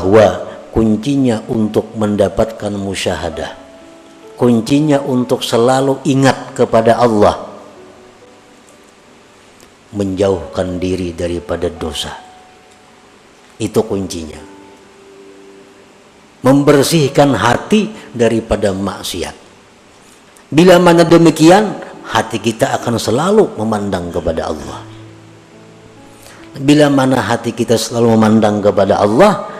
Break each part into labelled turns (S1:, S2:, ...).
S1: bahwa kuncinya untuk mendapatkan musyahadah kuncinya untuk selalu ingat kepada Allah menjauhkan diri daripada dosa. Itu kuncinya. Membersihkan hati daripada maksiat. Bila mana demikian hati kita akan selalu memandang kepada Allah. Bila mana hati kita selalu memandang kepada Allah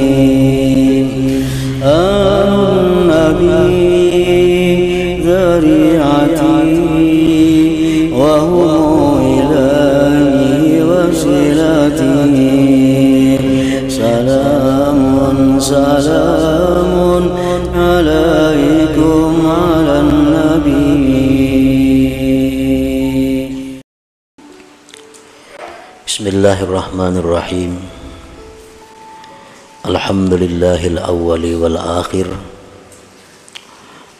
S1: awwali wal akhir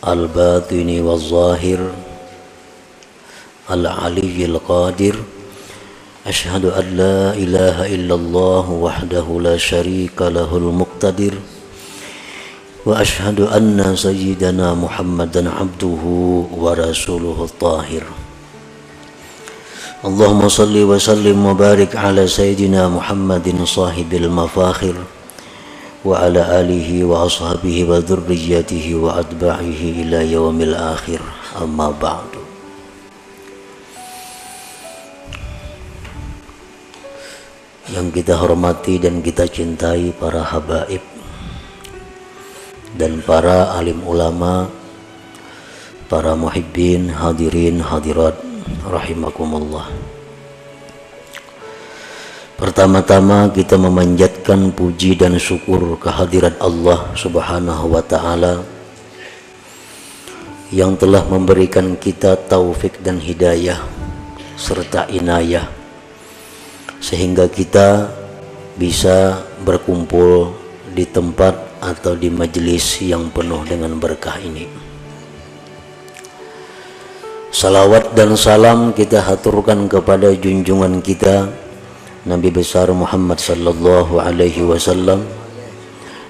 S1: Al batini wal zahir Al aliyyil qadir. Ashhadu an la ilaha illallah wahdahu la sharika lahul muqtadir. Wa ashhadu anna sayyidana Muhammadan abduhu wa rasuluhu tahir اللهم صل وسلم وبارك على سيدنا محمد صاحب المفاخر وعلى آله وأصحابه وذريته وأتباعه إلى يوم الآخر أما بعد yang kita hormati dan kita cintai para habaib dan para alim ulama para muhibbin hadirin hadirat rahimakumullah Pertama-tama kita memanjatkan puji dan syukur kehadirat Allah Subhanahu wa taala yang telah memberikan kita taufik dan hidayah serta inayah sehingga kita bisa berkumpul di tempat atau di majelis yang penuh dengan berkah ini. Salawat dan salam kita haturkan kepada junjungan kita Nabi besar Muhammad sallallahu alaihi wasallam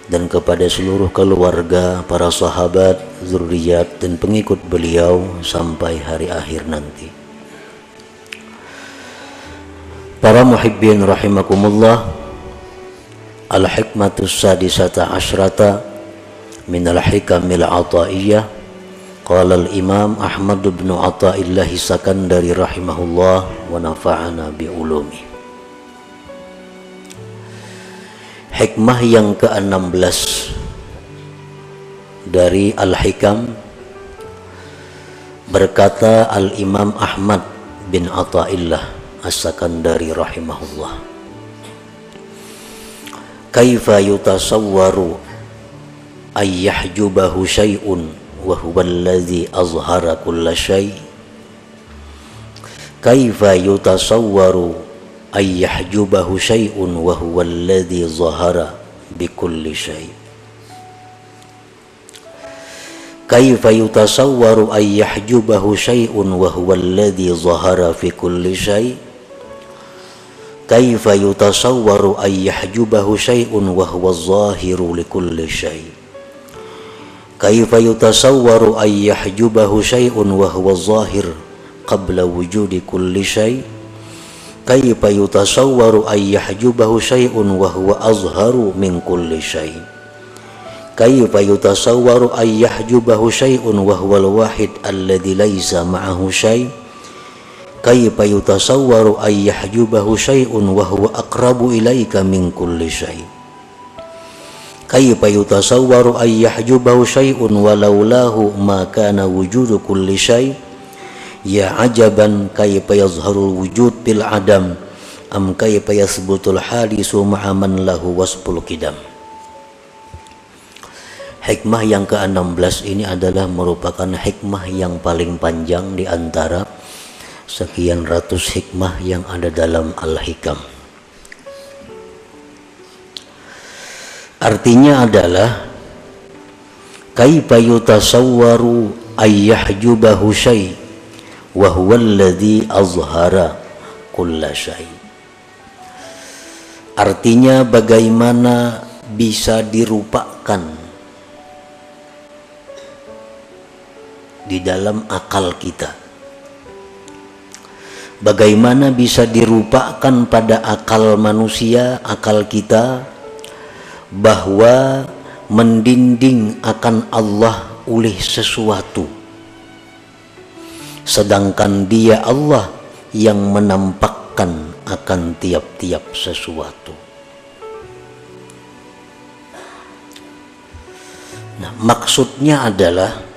S1: dan kepada seluruh keluarga, para sahabat, zuriat dan pengikut beliau sampai hari akhir nanti. Para muhibbin rahimakumullah Al-hikmatus sadisata asyrata min al-hikamil ataiyah Qala al-Imam Ahmad bin Athaillah Sakandari rahimahullah wa nafa'ana bi ulumi. Hikmah yang ke-16 dari Al-Hikam berkata Al-Imam Ahmad bin Athaillah As-Sakandari rahimahullah. Kaifa yutasawwaru ayyahjubahu syai'un وهو الذي أظهر كل شيء. كيف يتصور أن يحجبه شيء وهو الذي ظهر بكل شيء؟ كيف يتصور أن يحجبه شيء وهو الذي ظهر في كل شيء؟ كيف يتصور أن يحجبه شيء وهو الظاهر لكل شيء؟ كيف يتصور أن يحجبه شيء وهو الظاهر قبل وجود كل شيء؟ كيف يتصور أن يحجبه شيء وهو أظهر من كل شيء؟ كيف يتصور أن يحجبه شيء وهو الواحد الذي ليس معه شيء؟ كيف يتصور أن يحجبه شيء وهو أقرب إليك من كل شيء؟ Kaifa yutasawwaru ay yahjubahu syai'un walaulahu ma kana wujudu kulli syai' ya ajaban kaifa yazharul wujud bil adam am kaifa yasbutul hadisu ma'a man lahu wasful kidam Hikmah yang ke-16 ini adalah merupakan hikmah yang paling panjang di antara sekian ratus hikmah yang ada dalam Al-Hikam. Artinya adalah kaifa yutasawwaru ayyahjubahu syai wa huwa alladhi azhara kulla syai. Artinya bagaimana bisa dirupakan di dalam akal kita? Bagaimana bisa dirupakan pada akal manusia, akal kita bahwa mendinding akan Allah oleh sesuatu. Sedangkan dia Allah yang menampakkan akan tiap-tiap sesuatu. Nah maksudnya adalah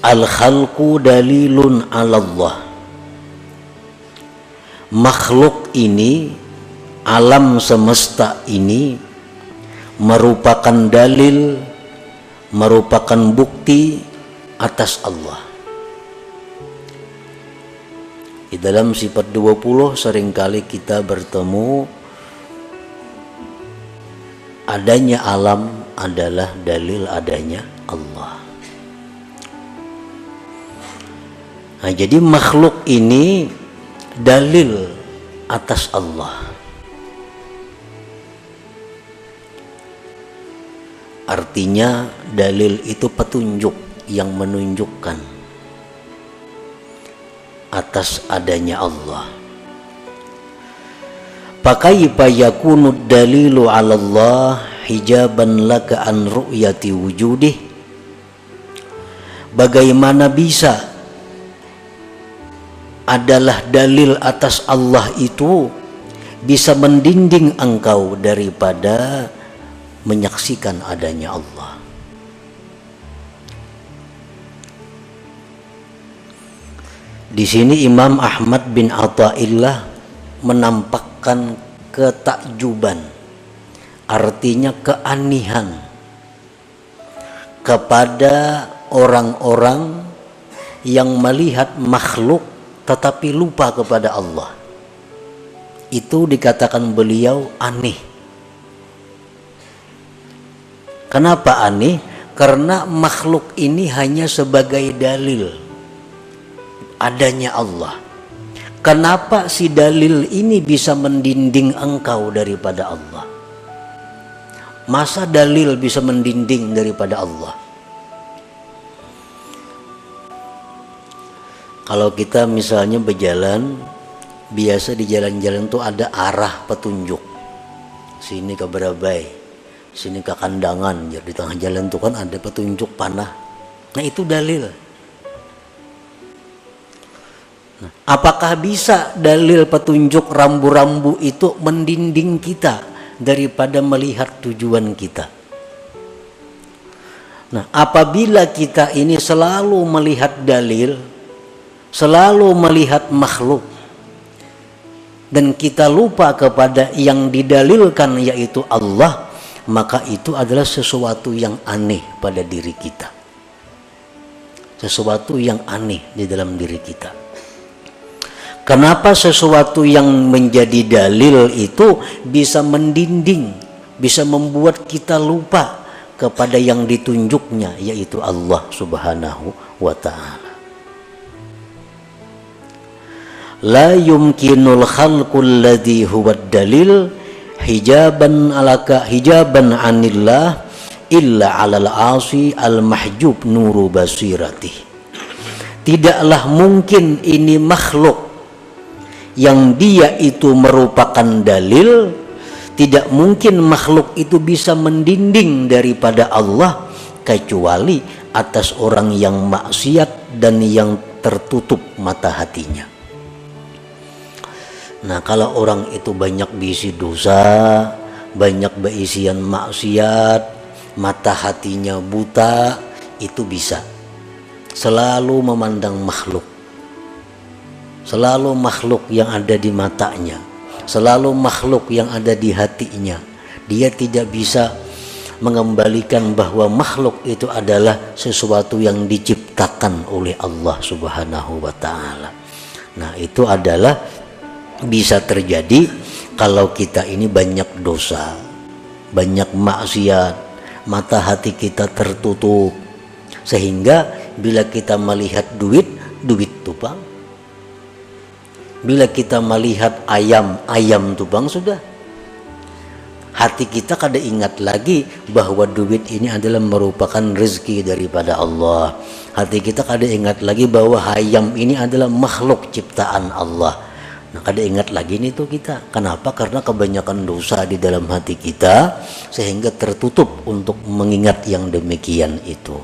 S1: Al-khalqu dalilun ala Allah. Makhluk ini Alam semesta ini Merupakan dalil Merupakan bukti Atas Allah Di dalam sifat 20 Seringkali kita bertemu Adanya alam adalah dalil adanya Allah Nah, jadi makhluk ini dalil atas Allah. Artinya dalil itu petunjuk yang menunjukkan atas adanya Allah. Pakai yakunu dalilu 'ala Allah hijaban laka an ru'yati wujudih. Bagaimana bisa adalah dalil atas Allah itu bisa mendinding engkau daripada menyaksikan adanya Allah. Di sini Imam Ahmad bin Atta'illah menampakkan ketakjuban, artinya keanihan kepada orang-orang yang melihat makhluk tetapi lupa kepada Allah. Itu dikatakan beliau aneh. Kenapa aneh? Karena makhluk ini hanya sebagai dalil adanya Allah. Kenapa si dalil ini bisa mendinding engkau daripada Allah? Masa dalil bisa mendinding daripada Allah? Kalau kita misalnya berjalan, biasa di jalan-jalan tuh ada arah petunjuk. Sini ke Berabai, sini ke Kandangan. Jadi di tengah jalan tuh kan ada petunjuk panah. Nah itu dalil. Nah, apakah bisa dalil petunjuk rambu-rambu itu mendinding kita daripada melihat tujuan kita? Nah, apabila kita ini selalu melihat dalil, selalu melihat makhluk dan kita lupa kepada yang didalilkan yaitu Allah maka itu adalah sesuatu yang aneh pada diri kita. Sesuatu yang aneh di dalam diri kita. Kenapa sesuatu yang menjadi dalil itu bisa mendinding bisa membuat kita lupa kepada yang ditunjuknya yaitu Allah subhanahu wa ta'ala? La yumkinul khalqul ladhi huwa dalil hijaban alaka hijaban anillah illa alal asi al mahjub nuru basirati. Tidaklah mungkin ini makhluk yang dia itu merupakan dalil. Tidak mungkin makhluk itu bisa mendinding daripada Allah kecuali atas orang yang maksiat dan yang tertutup mata hatinya Nah kalau orang itu banyak diisi dosa, banyak berisian maksiat, mata hatinya buta, itu bisa. Selalu memandang makhluk. Selalu makhluk yang ada di matanya. Selalu makhluk yang ada di hatinya. Dia tidak bisa mengembalikan bahwa makhluk itu adalah sesuatu yang diciptakan oleh Allah Subhanahu wa taala. Nah, itu adalah bisa terjadi kalau kita ini banyak dosa, banyak maksiat, mata hati kita tertutup sehingga bila kita melihat duit, duit tuh bang. Bila kita melihat ayam, ayam tuh bang sudah. Hati kita kada ingat lagi bahwa duit ini adalah merupakan rezeki daripada Allah. Hati kita kada ingat lagi bahwa ayam ini adalah makhluk ciptaan Allah. Nah, kada ingat lagi nih tuh kita. Kenapa? Karena kebanyakan dosa di dalam hati kita sehingga tertutup untuk mengingat yang demikian itu.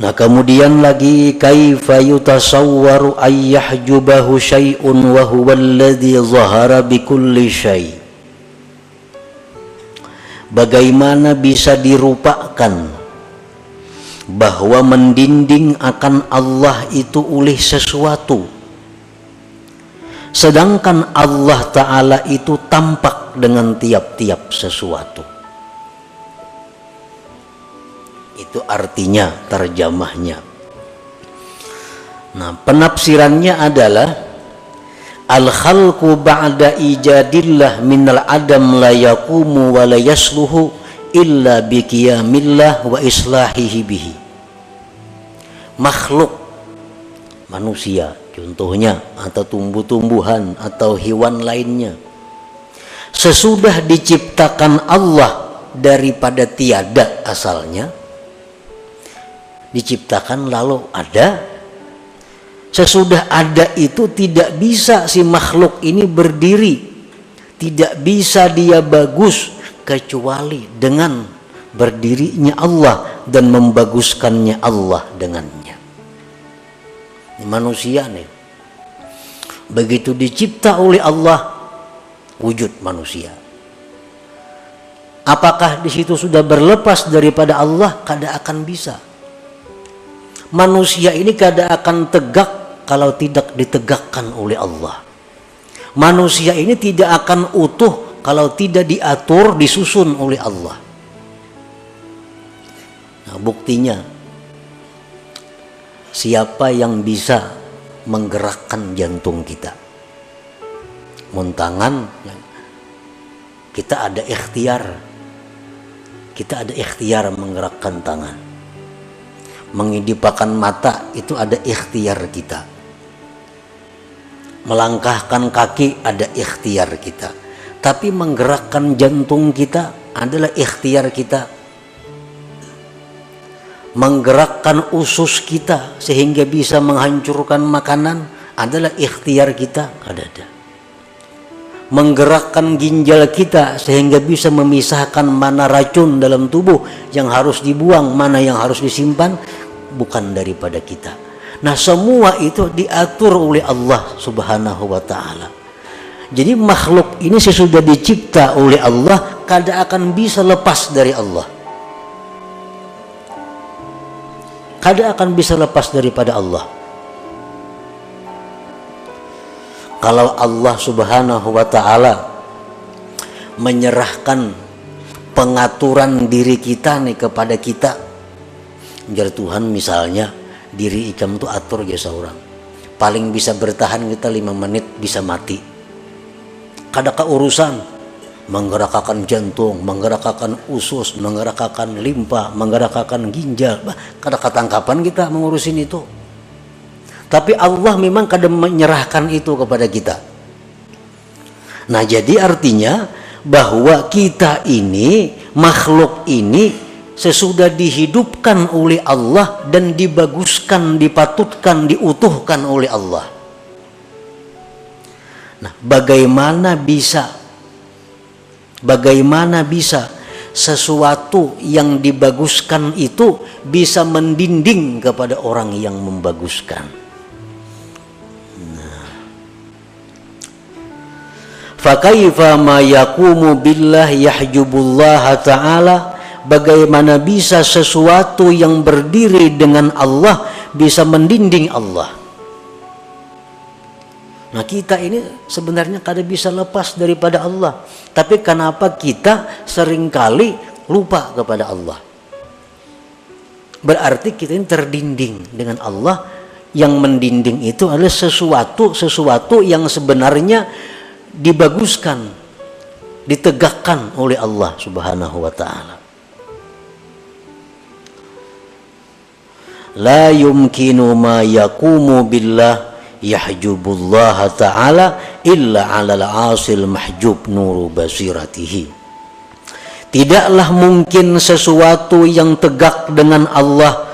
S1: Nah kemudian lagi kaifa yutasawwaru ayyahjubahu syai'un wa huwa alladhi zahara bikulli syai' Bagaimana bisa dirupakan? Bahwa mendinding akan Allah itu oleh sesuatu. Sedangkan Allah Ta'ala itu tampak dengan tiap-tiap sesuatu. Itu artinya terjemahnya. Nah penafsirannya adalah al khalqu ba'da ijadillah minal adam la yaqumu wa la yasluhu illa bi qiyamillah wa islahihi bihi. Makhluk manusia contohnya atau tumbuh-tumbuhan atau hewan lainnya sesudah diciptakan Allah daripada tiada asalnya diciptakan lalu ada sesudah ada itu tidak bisa si makhluk ini berdiri. Tidak bisa dia bagus kecuali dengan berdirinya Allah dan membaguskannya Allah dengannya. Ini manusia nih. Begitu dicipta oleh Allah wujud manusia. Apakah di situ sudah berlepas daripada Allah? Kada akan bisa. Manusia ini kada akan tegak kalau tidak ditegakkan oleh Allah. Manusia ini tidak akan utuh kalau tidak diatur, disusun oleh Allah. Nah, buktinya siapa yang bisa menggerakkan jantung kita? Muntangan kita ada ikhtiar. Kita ada ikhtiar menggerakkan tangan mengidipakan mata itu ada ikhtiar kita melangkahkan kaki ada ikhtiar kita. Tapi menggerakkan jantung kita adalah ikhtiar kita. Menggerakkan usus kita sehingga bisa menghancurkan makanan adalah ikhtiar kita. Ada ada. Menggerakkan ginjal kita sehingga bisa memisahkan mana racun dalam tubuh yang harus dibuang, mana yang harus disimpan bukan daripada kita. Nah, semua itu diatur oleh Allah Subhanahu wa taala. Jadi makhluk ini sesudah dicipta oleh Allah kada akan bisa lepas dari Allah. Kada akan bisa lepas daripada Allah. kalau Allah Subhanahu wa taala menyerahkan pengaturan diri kita nih kepada kita jar Tuhan misalnya diri ikam itu atur aja seorang paling bisa bertahan kita lima menit bisa mati kada urusan menggerakkan jantung, menggerakkan usus, menggerakkan limpa, menggerakkan ginjal. Kada ketangkapan kita mengurusin itu. Tapi Allah memang kadang menyerahkan itu kepada kita. Nah, jadi artinya bahwa kita ini makhluk ini sesudah dihidupkan oleh Allah dan dibaguskan, dipatutkan, diutuhkan oleh Allah. Nah, bagaimana bisa bagaimana bisa sesuatu yang dibaguskan itu bisa mendinding kepada orang yang membaguskan? Fakaifa ma yakumu billah yahjubullah ta'ala Bagaimana bisa sesuatu yang berdiri dengan Allah bisa mendinding Allah? Nah kita ini sebenarnya kada bisa lepas daripada Allah. Tapi kenapa kita sering kali lupa kepada Allah? Berarti kita ini terdinding dengan Allah. Yang mendinding itu adalah sesuatu sesuatu yang sebenarnya dibaguskan, ditegakkan oleh Allah Subhanahu wa taala. La yumkinu ma yaqumu billah yahjubullah ta'ala illa 'alal 'asil mahjub nuru basiratihi Tidaklah mungkin sesuatu yang tegak dengan Allah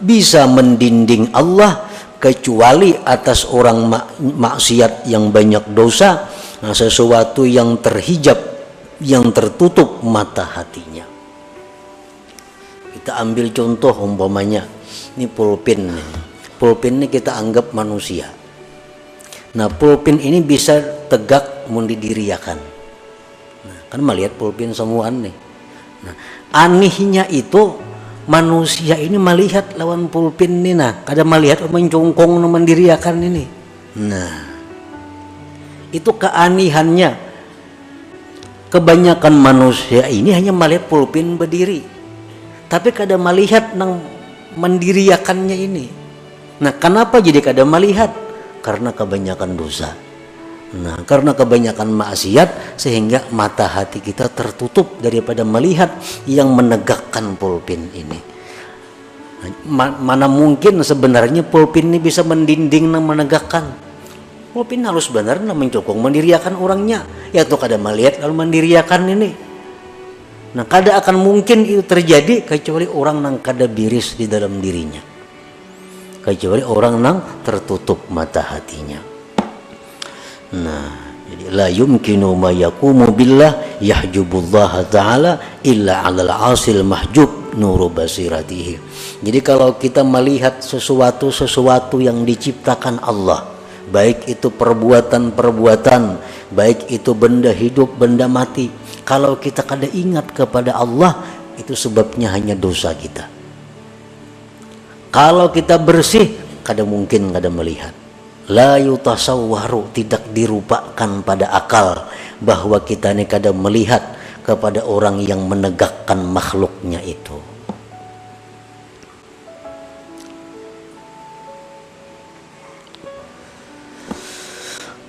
S1: bisa mendinding Allah kecuali atas orang mak maksiat yang banyak dosa, nah, sesuatu yang terhijab, yang tertutup mata hatinya. Kita ambil contoh umpamanya, ini pulpin. Pulpin ini kita anggap manusia. Nah, pulpin ini bisa tegak mendidiriakan. Kan melihat pulpin semua aneh nah anehnya itu manusia ini melihat lawan pulpin ini nah. Kada melihat mencungkung mendiriakan ini. Nah itu keanihannya kebanyakan manusia ini hanya melihat pulpin berdiri. Tapi kada melihat nang mendiriakannya ini nah kenapa jadi kada melihat karena kebanyakan dosa Nah, karena kebanyakan maksiat sehingga mata hati kita tertutup daripada melihat yang menegakkan pulpin ini. Nah, mana mungkin sebenarnya pulpin ini bisa mendinding dan menegakkan. Pulpin harus benar dan mencokong mendiriakan orangnya. Ya tuh kada melihat lalu mendiriakan ini. Nah, kada akan mungkin itu terjadi kecuali orang nang kada biris di dalam dirinya. Kecuali orang nang tertutup mata hatinya. Nah, jadi la yumkinu ma yaqumu billah yahjubullah taala illa 'alal 'asil mahjub nuru basiratihi. Jadi kalau kita melihat sesuatu-sesuatu yang diciptakan Allah, baik itu perbuatan-perbuatan, baik itu benda hidup, benda mati, kalau kita kada ingat kepada Allah, itu sebabnya hanya dosa kita. Kalau kita bersih, kada mungkin kada melihat la yutasawwaru tidak dirupakan pada akal bahwa kita ini kadang melihat kepada orang yang menegakkan makhluknya itu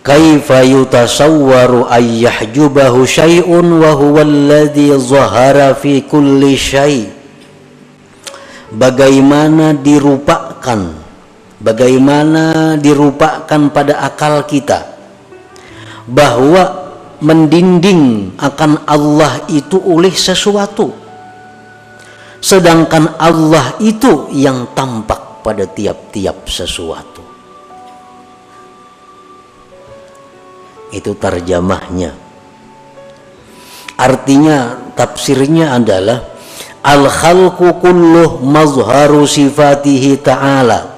S1: kaifa yutasawwaru ay yahjubahu syai'un wa huwa alladhi zahara fi kulli syai' bagaimana dirupakan bagaimana dirupakan pada akal kita? Bahwa mendinding akan Allah itu oleh sesuatu. Sedangkan Allah itu yang tampak pada tiap-tiap sesuatu itu terjemahnya artinya tafsirnya adalah al khalqu kulluh mazharu sifatihi ta'ala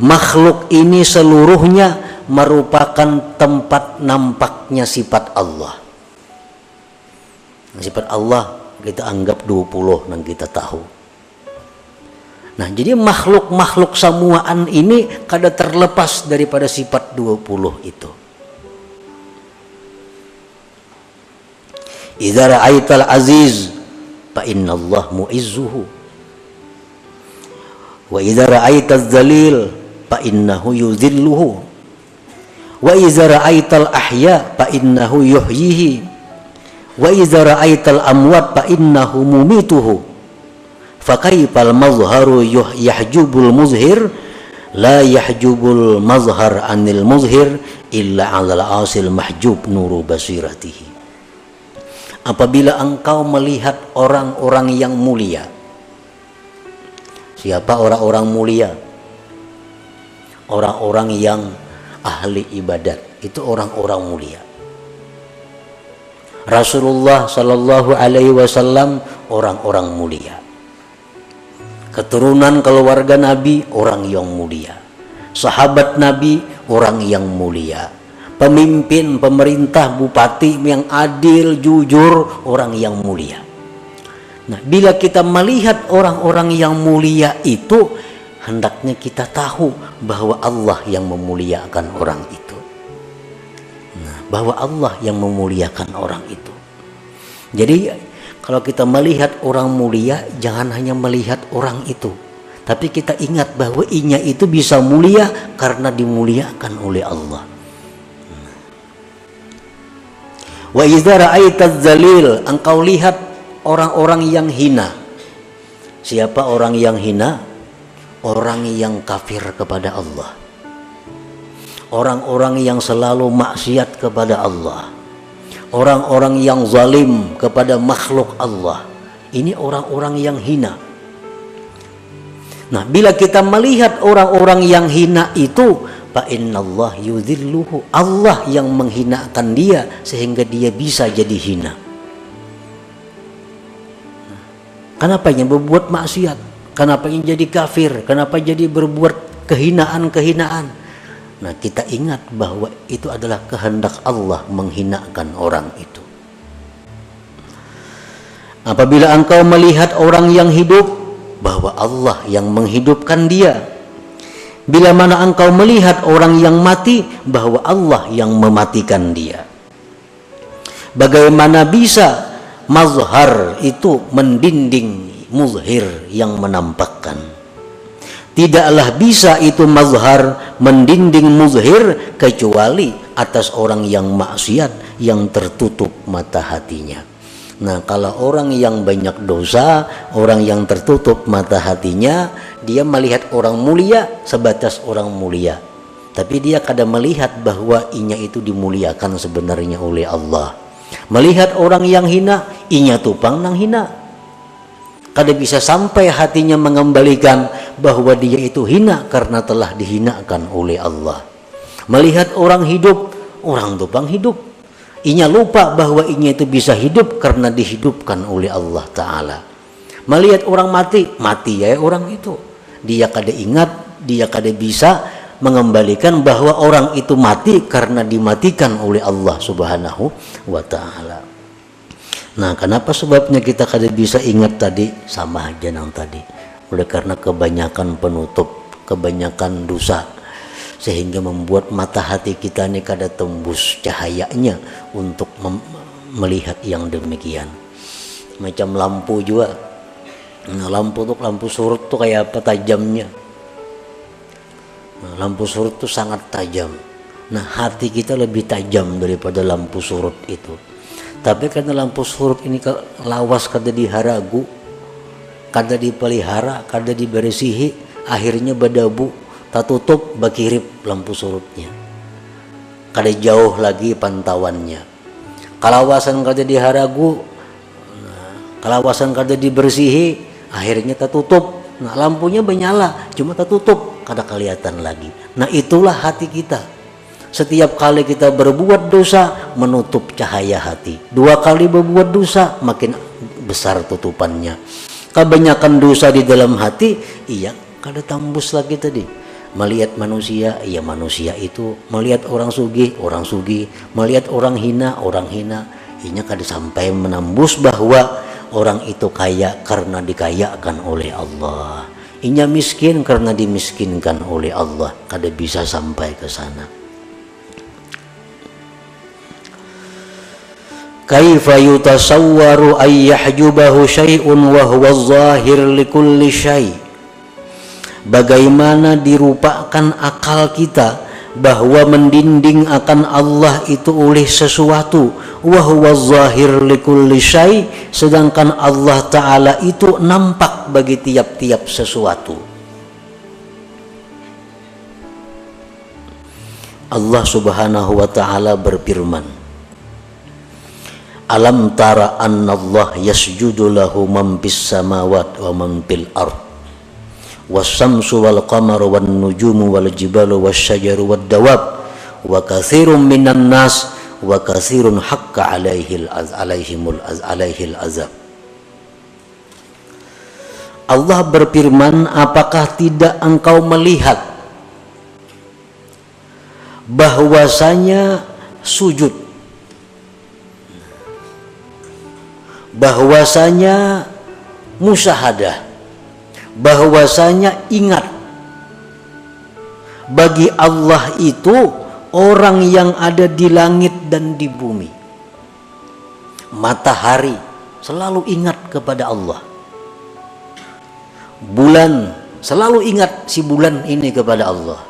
S1: makhluk ini seluruhnya merupakan tempat nampaknya sifat Allah. Sifat Allah kita anggap 20 yang kita tahu. Nah, jadi makhluk-makhluk samuaan ini kada terlepas daripada sifat 20 itu. Idza ra'aital aziz fa Allah mu'izzuhu. Wa idza ra'aital zalil fa innahu yuzilluhu wa idza ra'aital ahya fa innahu yuhyihi wa idza ra'aital amwat fa innahu mumituhu fa kaifal mazharu yahjubul muzhir la yahjubul mazhar anil apabila engkau melihat orang-orang yang mulia. Siapa orang-orang mulia? Orang-orang yang ahli ibadat. Itu orang-orang mulia. Rasulullah Shallallahu Alaihi Wasallam orang-orang mulia. Keturunan keluarga Nabi orang yang mulia. Sahabat Nabi orang yang mulia pemimpin pemerintah bupati yang adil jujur orang yang mulia nah bila kita melihat orang-orang yang mulia itu hendaknya kita tahu bahwa Allah yang memuliakan orang itu. Nah, bahwa Allah yang memuliakan orang itu. Jadi kalau kita melihat orang mulia jangan hanya melihat orang itu tapi kita ingat bahwa inya itu bisa mulia karena dimuliakan oleh Allah wa idza ra'aita zalil engkau lihat orang-orang yang hina. Siapa orang yang hina? Orang yang kafir kepada Allah. Orang-orang yang selalu maksiat kepada Allah. Orang-orang yang zalim kepada makhluk Allah. Ini orang-orang yang hina. Nah bila kita melihat orang-orang yang hina itu fa innallah yudhilluhu Allah yang menghinakan dia sehingga dia bisa jadi hina kenapa yang berbuat maksiat kenapa yang jadi kafir kenapa jadi berbuat kehinaan-kehinaan Nah kita ingat bahwa itu adalah kehendak Allah menghinakan orang itu. Apabila engkau melihat orang yang hidup, bahwa Allah yang menghidupkan dia. Bila mana engkau melihat orang yang mati, bahwa Allah yang mematikan dia. Bagaimana bisa mazhar itu mendinding muzhir yang menampakkan Tidaklah bisa itu mazhar mendinding muzhir kecuali atas orang yang maksiat yang tertutup mata hatinya. Nah, kalau orang yang banyak dosa, orang yang tertutup mata hatinya, dia melihat orang mulia sebatas orang mulia. Tapi dia kadang melihat bahwa inya itu dimuliakan sebenarnya oleh Allah. Melihat orang yang hina, inya tupang nang hina Kada bisa sampai hatinya mengembalikan bahwa dia itu hina karena telah dihinakan oleh Allah. Melihat orang hidup, orang tupang hidup. Inya lupa bahwa inya itu bisa hidup karena dihidupkan oleh Allah Ta'ala. Melihat orang mati, mati ya orang itu. Dia kada ingat, dia kada bisa mengembalikan bahwa orang itu mati karena dimatikan oleh Allah Subhanahu wa Ta'ala. Nah, kenapa sebabnya kita kada bisa ingat tadi sama aja nang tadi. Oleh karena kebanyakan penutup, kebanyakan dosa sehingga membuat mata hati kita ini kada tembus cahayanya untuk melihat yang demikian. Macam lampu juga. Nah, lampu tuh lampu surut tuh kayak apa tajamnya. Nah, lampu surut tuh sangat tajam. Nah, hati kita lebih tajam daripada lampu surut itu tapi karena lampu surut ini lawas kada diharagu kada dipelihara kada diberesihi akhirnya berdebu tak tutup bakirip lampu surutnya kada jauh lagi pantauannya kalawasan kada diharagu kalawasan kada dibersihi akhirnya tak tutup nah lampunya menyala cuma tak tutup kada kelihatan lagi nah itulah hati kita setiap kali kita berbuat dosa menutup cahaya hati. Dua kali berbuat dosa makin besar tutupannya. Kebanyakan dosa di dalam hati, iya kada tembus lagi tadi. Melihat manusia, iya manusia itu. Melihat orang sugi, orang sugi. Melihat orang hina, orang hina. Inya kada sampai menembus bahwa orang itu kaya karena dikayakan oleh Allah. Inya miskin karena dimiskinkan oleh Allah. Kada bisa sampai ke sana. kaifa yutasawwaru ay yahjubahu syai'un wa huwa zahir likulli syai' bagaimana dirupakan akal kita bahwa mendinding akan Allah itu oleh sesuatu. Wa huwa zahir likulli syai' sedangkan Allah taala itu nampak bagi tiap-tiap sesuatu. Allah Subhanahu wa taala berfirman Alam tara anna Allah yasjudu lahu man bis samawat wa man bil ard wasamsu wal qamaru wan nujumu wal jibalu wasyajaru wad dawab wa katsirun minan nas wa katsirun haqqa alaihi al alaihimul az alaihi azab Allah berfirman apakah tidak engkau melihat bahwasanya sujud? Bahwasanya musyahadah bahwasanya ingat bagi Allah itu orang yang ada di langit dan di bumi matahari selalu ingat kepada Allah. Bulan selalu ingat si bulan ini kepada Allah.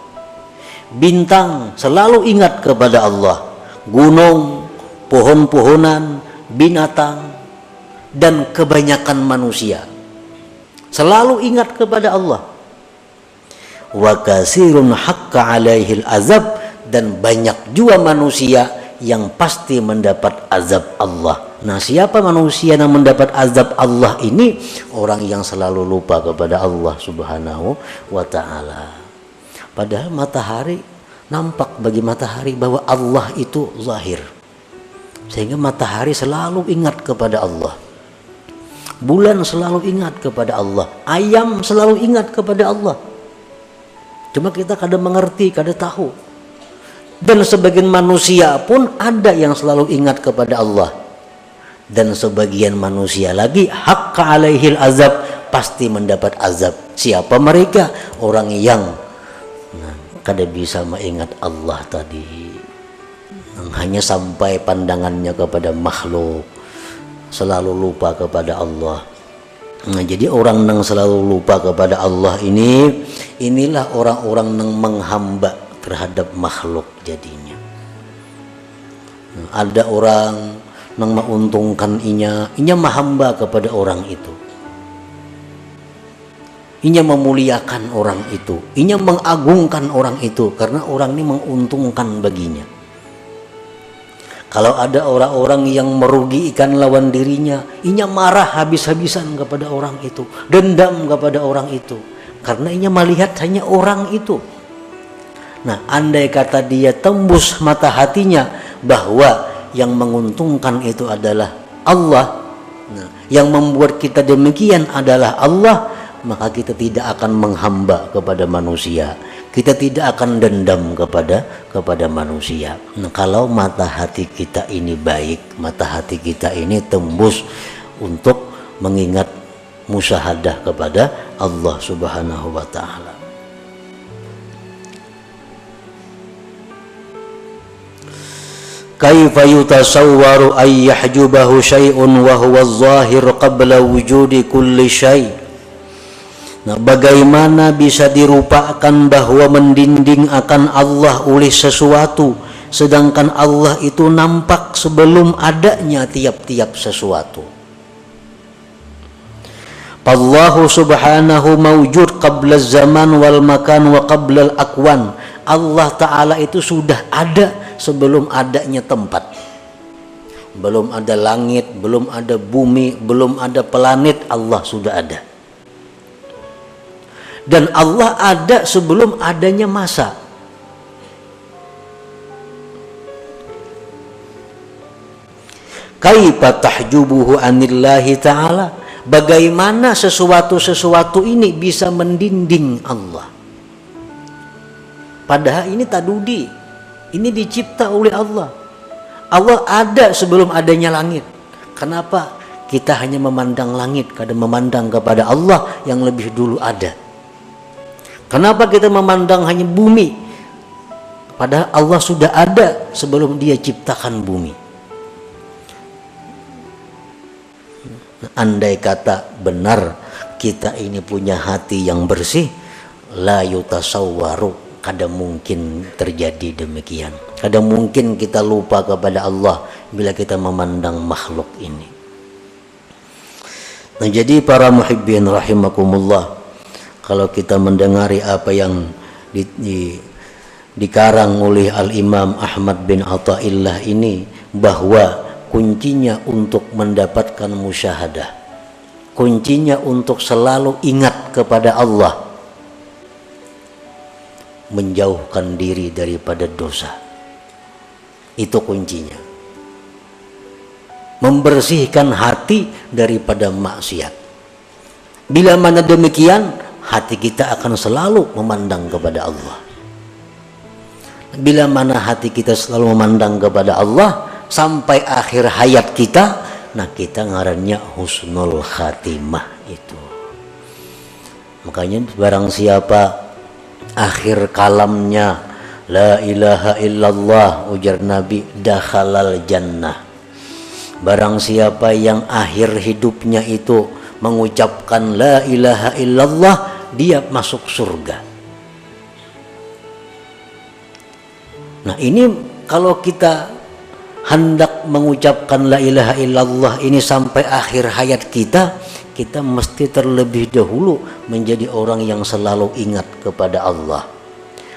S1: Bintang selalu ingat kepada Allah. Gunung, pohon-pohonan, binatang dan kebanyakan manusia selalu ingat kepada Allah. Wa kasirun haqqa alaihil azab dan banyak juga manusia yang pasti mendapat azab Allah. Nah, siapa manusia yang mendapat azab Allah ini? Orang yang selalu lupa kepada Allah Subhanahu wa taala. Padahal matahari nampak bagi matahari bahwa Allah itu zahir. Sehingga matahari selalu ingat kepada Allah. Bulan selalu ingat kepada Allah. Ayam selalu ingat kepada Allah. Cuma kita kadang mengerti, kadang tahu. Dan sebagian manusia pun ada yang selalu ingat kepada Allah. Dan sebagian manusia lagi hak alaihil azab pasti mendapat azab. Siapa mereka? Orang yang nah, kada bisa mengingat Allah tadi. Hanya sampai pandangannya kepada makhluk selalu lupa kepada Allah. Nah, jadi orang yang selalu lupa kepada Allah ini inilah orang-orang yang menghamba terhadap makhluk jadinya. Ada orang yang menguntungkan inya inya mahamba kepada orang itu. Inya memuliakan orang itu inya mengagungkan orang itu karena orang ini menguntungkan baginya kalau ada orang-orang yang merugikan lawan dirinya inya marah habis-habisan kepada orang itu dendam kepada orang itu. Karena inya melihat hanya orang itu. Nah, andai kata dia tembus mata hatinya bahwa yang menguntungkan itu adalah Allah, nah, yang membuat kita demikian adalah Allah, maka kita tidak akan menghamba kepada manusia. Kita tidak akan dendam kepada kepada manusia. Nah, kalau mata hati kita ini baik, mata hati kita ini tembus untuk mengingat musyahadah kepada Allah Subhanahu wa taala. kaifa yutasawwaru ay yahjubahu syai'un wa huwa qabla wujudi kulli syai' Nah, bagaimana bisa dirupakan bahwa mendinding akan Allah oleh sesuatu sedangkan Allah itu nampak sebelum adanya tiap-tiap sesuatu. Allah subhanahu mawjud qabla zaman wal makan wa qabla akwan. Allah Ta'ala itu sudah ada sebelum adanya tempat belum ada langit belum ada bumi belum ada planet Allah sudah ada dan Allah ada sebelum adanya masa kaifa tahjubuhu anillahi ta'ala bagaimana sesuatu-sesuatu ini bisa mendinding Allah padahal ini tadudi ini dicipta oleh Allah. Allah ada sebelum adanya langit. Kenapa kita hanya memandang langit, kadang memandang kepada Allah yang lebih dulu ada? Kenapa kita memandang hanya bumi? Padahal Allah sudah ada sebelum dia ciptakan bumi. Andai kata benar kita ini punya hati yang bersih, la yutasawwaru kadang mungkin terjadi demikian kadang mungkin kita lupa kepada Allah bila kita memandang makhluk ini nah jadi para muhibbin rahimakumullah kalau kita mendengari apa yang di, di, dikarang oleh Al-Imam Ahmad bin Atta'illah ini bahwa kuncinya untuk mendapatkan musyahadah kuncinya untuk selalu ingat kepada Allah menjauhkan diri daripada dosa. Itu kuncinya. Membersihkan hati daripada maksiat. Bila mana demikian, hati kita akan selalu memandang kepada Allah. Bila mana hati kita selalu memandang kepada Allah sampai akhir hayat kita, nah kita ngarannya husnul khatimah itu. Makanya barang siapa akhir kalamnya la ilaha illallah ujar nabi dakhalal jannah barang siapa yang akhir hidupnya itu mengucapkan la ilaha illallah dia masuk surga. Nah ini kalau kita hendak mengucapkan la ilaha illallah ini sampai akhir hayat kita kita mesti terlebih dahulu menjadi orang yang selalu ingat kepada Allah.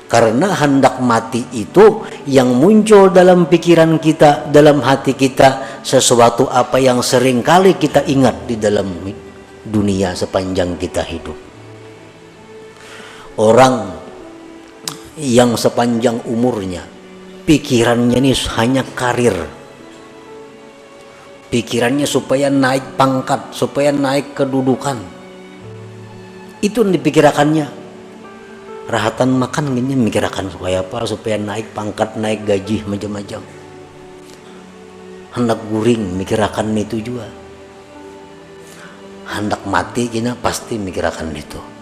S1: Karena hendak mati itu yang muncul dalam pikiran kita dalam hati kita sesuatu apa yang sering kali kita ingat di dalam dunia sepanjang kita hidup orang yang sepanjang umurnya pikirannya ini hanya karir. Pikirannya supaya naik pangkat supaya naik kedudukan. Itu yang dipikirkannya rahatan makan gini mikirkan supaya apa? Supaya naik pangkat naik gaji macam-macam. Hendak guring mikirkan itu juga. Hendak mati gini pasti mikirkan itu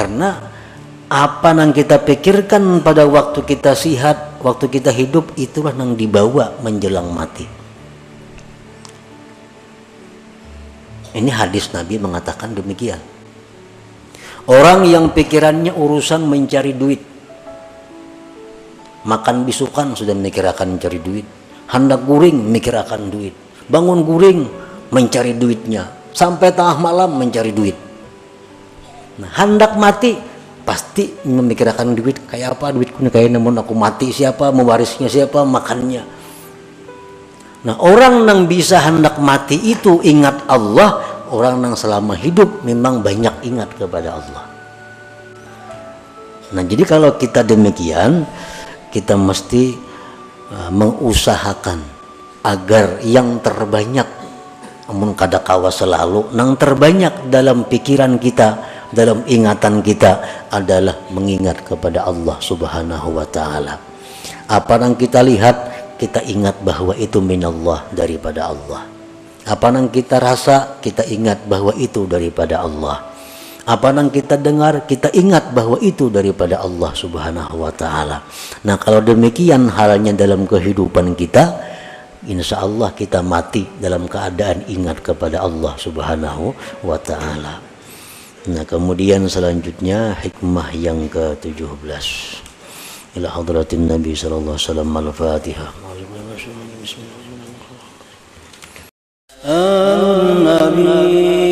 S1: karena apa yang kita pikirkan pada waktu kita sihat waktu kita hidup itulah yang dibawa menjelang mati ini hadis Nabi mengatakan demikian Orang yang pikirannya urusan mencari duit. Makan bisukan sudah mikir akan mencari duit. Hendak guring mikir akan duit. Bangun guring mencari duitnya. Sampai tengah malam mencari duit. Nah, hendak mati pasti memikirkan duit kayak apa duitku kayak namun aku mati siapa mewarisnya siapa makannya nah orang yang bisa hendak mati itu ingat Allah orang yang selama hidup memang banyak ingat kepada Allah. Nah, jadi kalau kita demikian, kita mesti uh, mengusahakan agar yang terbanyak namun kada kawa selalu yang terbanyak dalam pikiran kita dalam ingatan kita adalah mengingat kepada Allah Subhanahu wa taala. Apa yang kita lihat, kita ingat bahwa itu minallah daripada Allah. Apa yang kita rasa, kita ingat bahwa itu daripada Allah. Apa yang kita dengar, kita ingat bahwa itu daripada Allah Subhanahu wa taala. Nah, kalau demikian halnya dalam kehidupan kita, insya Allah kita mati dalam keadaan ingat kepada Allah Subhanahu wa taala. Nah, kemudian selanjutnya hikmah yang ke-17. Ila hadratin Nabi sallallahu alaihi wasallam al-Fatihah. Bismillahirrahmanirrahim. Amin.